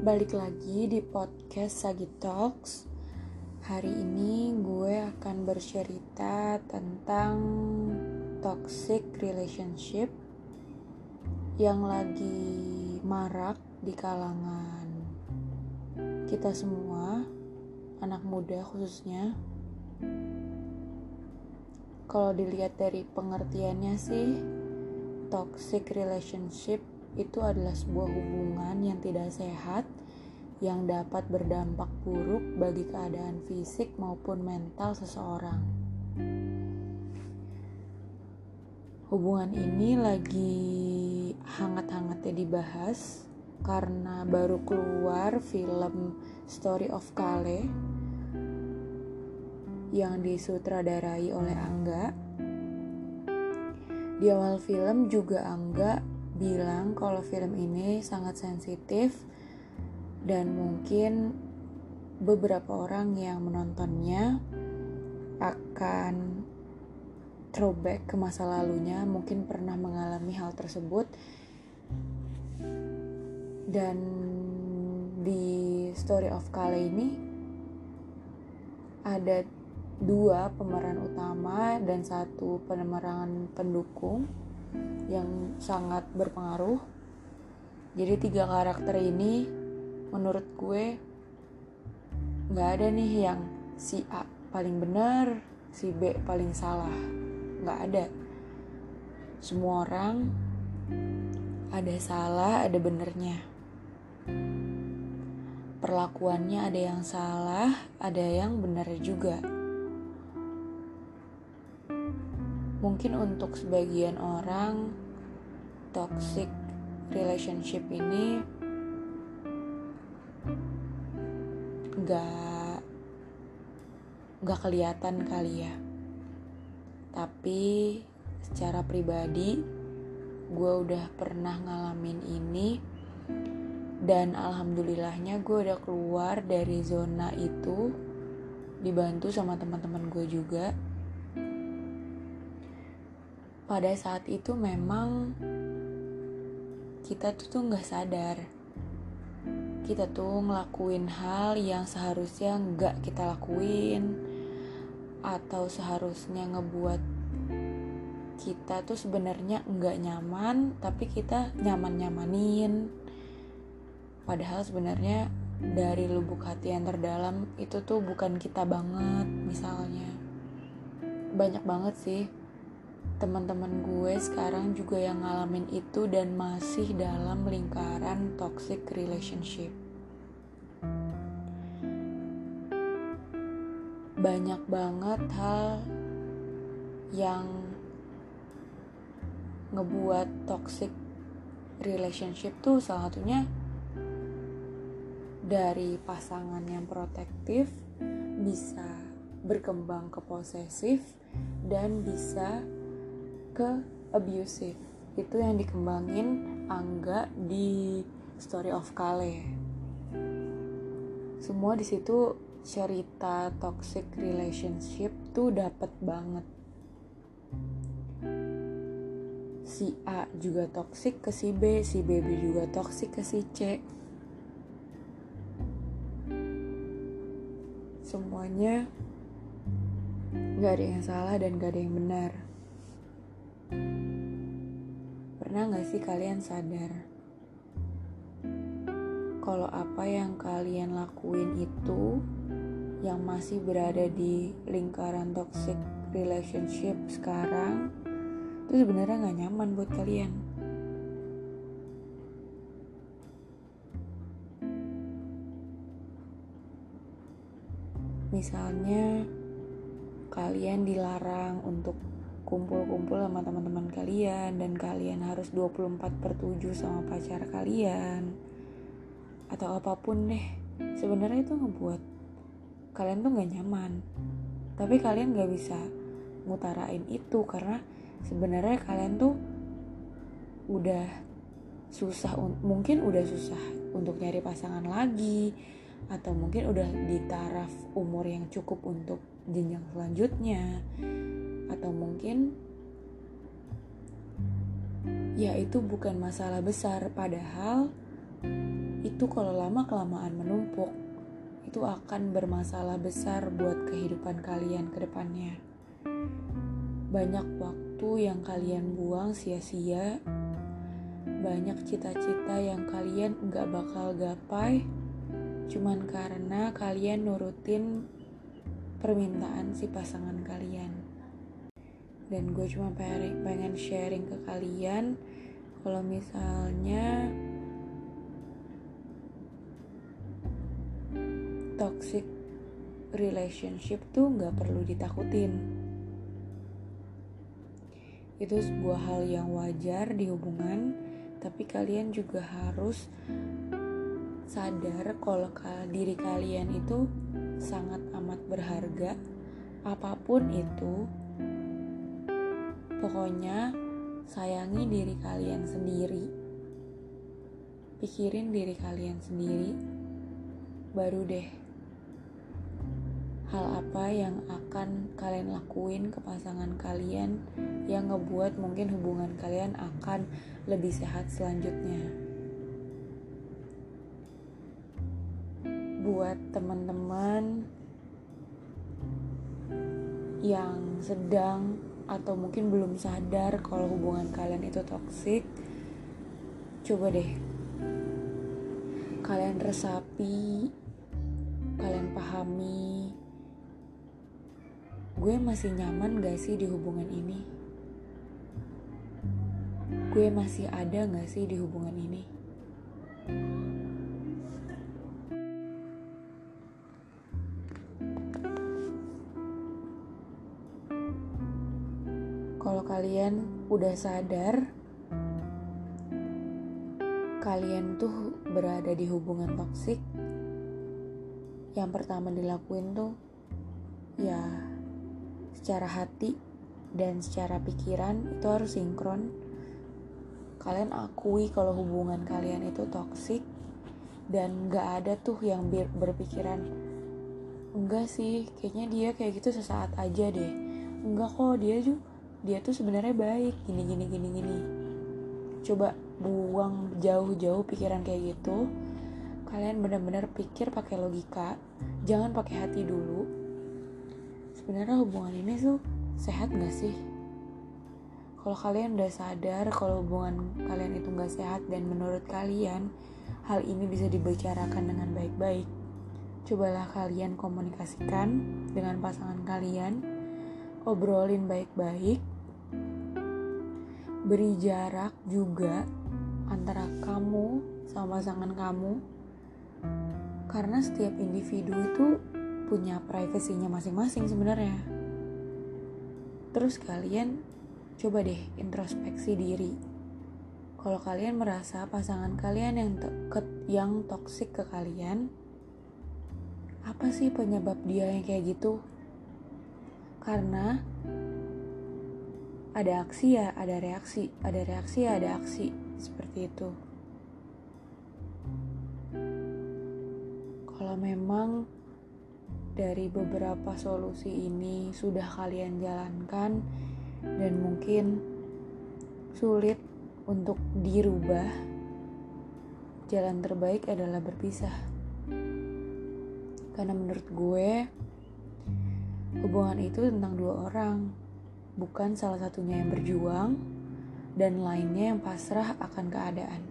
balik lagi di podcast Sagi Talks. Hari ini gue akan bercerita tentang toxic relationship yang lagi marak di kalangan kita semua, anak muda khususnya. Kalau dilihat dari pengertiannya sih, toxic relationship itu adalah sebuah hubungan yang tidak sehat yang dapat berdampak buruk bagi keadaan fisik maupun mental seseorang. Hubungan ini lagi hangat-hangatnya dibahas karena baru keluar film Story of Kale yang disutradarai oleh Angga. Di awal film juga Angga bilang kalau film ini sangat sensitif dan mungkin beberapa orang yang menontonnya akan throwback ke masa lalunya mungkin pernah mengalami hal tersebut. Dan di story of Kale ini ada dua pemeran utama dan satu pemeran pendukung yang sangat berpengaruh. Jadi tiga karakter ini menurut gue nggak ada nih yang si A paling benar, si B paling salah. Nggak ada. Semua orang ada salah, ada benernya. Perlakuannya ada yang salah, ada yang benar juga. Mungkin untuk sebagian orang toxic relationship ini gak gak kelihatan kali ya. Tapi secara pribadi gue udah pernah ngalamin ini dan alhamdulillahnya gue udah keluar dari zona itu dibantu sama teman-teman gue juga pada saat itu memang kita tuh tuh nggak sadar. Kita tuh ngelakuin hal yang seharusnya nggak kita lakuin atau seharusnya ngebuat kita tuh sebenarnya nggak nyaman tapi kita nyaman nyamanin padahal sebenarnya dari lubuk hati yang terdalam itu tuh bukan kita banget misalnya. Banyak banget sih teman-teman gue sekarang juga yang ngalamin itu dan masih dalam lingkaran toxic relationship. Banyak banget hal yang ngebuat toxic relationship tuh salah satunya dari pasangan yang protektif bisa berkembang ke posesif dan bisa ke abusive. Itu yang dikembangin Angga di Story of Kale. Semua di situ cerita toxic relationship tuh dapat banget. Si A juga toxic ke si B si B juga toxic ke si C. Semuanya gak ada yang salah dan gak ada yang benar Pernah gak sih kalian sadar kalau apa yang kalian lakuin itu yang masih berada di lingkaran toxic relationship sekarang itu sebenarnya nggak nyaman buat kalian. Misalnya kalian dilarang untuk kumpul-kumpul sama teman-teman kalian dan kalian harus 24 per 7 sama pacar kalian. Atau apa pun deh. Sebenarnya itu ngebuat kalian tuh gak nyaman. Tapi kalian gak bisa ngutarain itu karena sebenarnya kalian tuh udah susah mungkin udah susah untuk nyari pasangan lagi atau mungkin udah di taraf umur yang cukup untuk jenjang selanjutnya atau mungkin ya itu bukan masalah besar padahal itu kalau lama kelamaan menumpuk itu akan bermasalah besar buat kehidupan kalian ke depannya. Banyak waktu yang kalian buang sia-sia, banyak cita-cita yang kalian gak bakal gapai, cuman karena kalian nurutin permintaan si pasangan kalian. Dan gue cuma pengen sharing ke kalian kalau misalnya toxic relationship tuh nggak perlu ditakutin. Itu sebuah hal yang wajar di hubungan, tapi kalian juga harus sadar kalau diri kalian itu sangat amat berharga. Apa pun itu, pokoknya sayangi diri kalian sendiri. Pikirin diri kalian sendiri, baru deh hal apa yang akan kalian lakuin ke pasangan kalian yang ngebuat mungkin hubungan kalian akan lebih sehat selanjutnya. Buat teman-teman yang sedang atau mungkin belum sadar kalau hubungan kalian itu toksik, coba deh kalian resapi, kalian pahami gue masih nyaman gak sih di hubungan ini? Gue masih ada gak sih di hubungan ini? Kalau kalian udah sadar, kalian tuh berada di hubungan toksik, yang pertama dilakuin tuh ya secara hati dan secara pikiran itu harus sinkron. Kalian akui kalau hubungan kalian itu toksik dan gak ada tuh yang berpikiran enggak sih kayaknya dia kayak gitu sesaat aja deh. Enggak kok dia juga dia tuh sebenarnya baik gini gini gini gini. Coba buang jauh-jauh pikiran kayak gitu. Kalian benar-benar pikir pakai logika jangan pakai hati dulu. Sebenarnya hubungan ini tuh sehat gak sih? Kalau kalian udah sadar kalau hubungan kalian itu gak sehat dan menurut kalian hal ini bisa dibicarakan dengan baik-baik, cobalah kalian komunikasikan dengan pasangan kalian, obrolin baik-baik, beri jarak juga antara kamu sama pasangan kamu, karena setiap individu itu punya privasinya masing-masing sebenarnya. Terus kalian coba deh introspeksi diri. Kalau kalian merasa pasangan kalian yang deket, yang toksik ke kalian, apa sih penyebab dia yang kayak gitu? Karena ada aksi ya ada reaksi, ada reaksi ya ada aksi, seperti itu. Kalau memang dari beberapa solusi ini sudah kalian jalankan dan mungkin sulit untuk dirubah, jalan terbaik adalah berpisah. Karena menurut gue, hubungan itu tentang dua orang, bukan salah satunya yang berjuang dan lainnya yang pasrah akan keadaan.